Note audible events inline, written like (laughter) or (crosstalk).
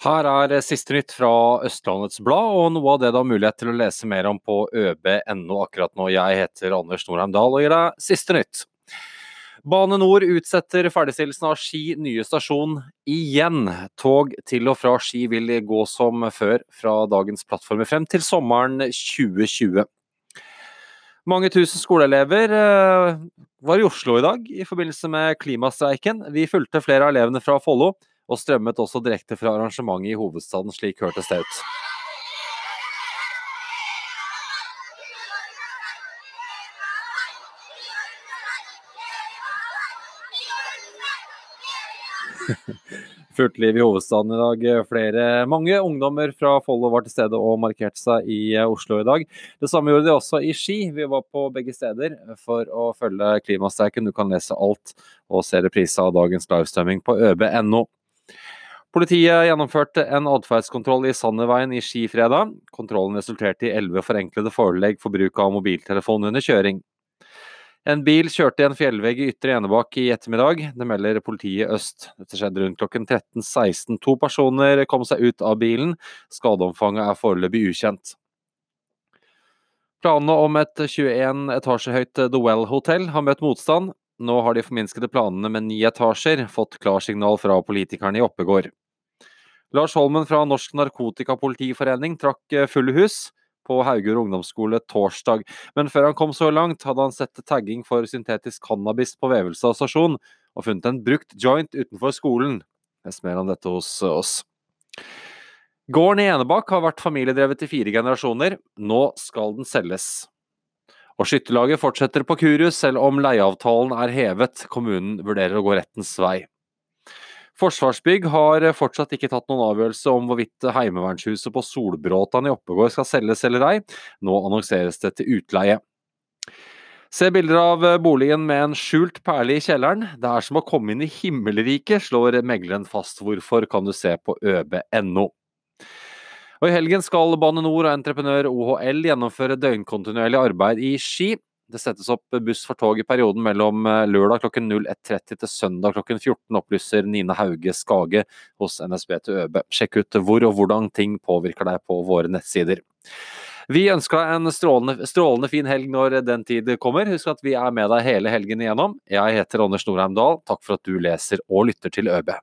Her er siste nytt fra Østlandets Blad, og noe av det du har mulighet til å lese mer om på øb.no akkurat nå. Jeg heter Anders Norheim Dahl og gir deg siste nytt. Bane Nor utsetter ferdigstillelsen av Ski nye stasjon igjen. Tog til og fra Ski vil gå som før fra dagens plattformer frem til sommeren 2020. Mange tusen skoleelever eh, var i Oslo i dag i forbindelse med klimastreiken. Vi fulgte flere av elevene fra Follo og strømmet også direkte fra arrangementet i hovedstaden, slik hørtes det ut. (laughs) Fullt liv i hovedstaden i dag. Flere, mange ungdommer fra Follo var til stede og markerte seg i Oslo i dag. Det samme gjorde de også i Ski. Vi var på begge steder for å følge klimastreiken. Du kan lese alt og se reprise av dagens livestreaming på øb.no. Politiet gjennomførte en atferdskontroll i Sanderveien i Ski fredag. Kontrollen resulterte i elleve forenklede forelegg for bruk av mobiltelefon under kjøring. En bil kjørte i en fjellvegg i Ytre Enebakk i ettermiddag. Det melder politiet øst. Dette skjedde rundt klokken 13.16. To personer kom seg ut av bilen. Skadeomfanget er foreløpig ukjent. Planene om et 21 etasje høyt The Well-hotell har møtt motstand. Nå har de forminskede planene med ni etasjer fått klarsignal fra politikerne i Oppegård. Lars Holmen fra Norsk Narkotikapolitiforening trakk eh, fulle hus på Haugur ungdomsskole torsdag, men før han kom så langt, hadde han sett tagging for syntetisk cannabis på Vevelstad stasjon, og funnet en brukt joint utenfor skolen. Les mer om dette hos oss. Gården i Enebakk har vært familiedrevet i fire generasjoner. Nå skal den selges. Og Skytterlaget fortsetter på Kurus selv om leieavtalen er hevet. Kommunen vurderer å gå rettens vei. Forsvarsbygg har fortsatt ikke tatt noen avgjørelse om hvorvidt Heimevernshuset på Solbråtan i Oppegård skal selges eller ei. Nå annonseres det til utleie. Se bilder av boligen med en skjult perle i kjelleren. Det er som å komme inn i himmelriket, slår megleren fast. Hvorfor kan du se på øb.no. Og I helgen skal Bane Nor og entreprenør OHL gjennomføre døgnkontinuerlig arbeid i Ski. Det settes opp buss for tog i perioden mellom eh, lørdag klokken 01.30 til søndag klokken 14, opplyser Nina Hauge Skage hos NSB til ØB. Sjekk ut hvor og hvordan ting påvirker deg på våre nettsider. Vi ønsker deg en strålende, strålende, fin helg når den tid kommer. Husk at vi er med deg hele helgen igjennom. Jeg heter Anders Norheim Dahl. Takk for at du leser og lytter til ØB.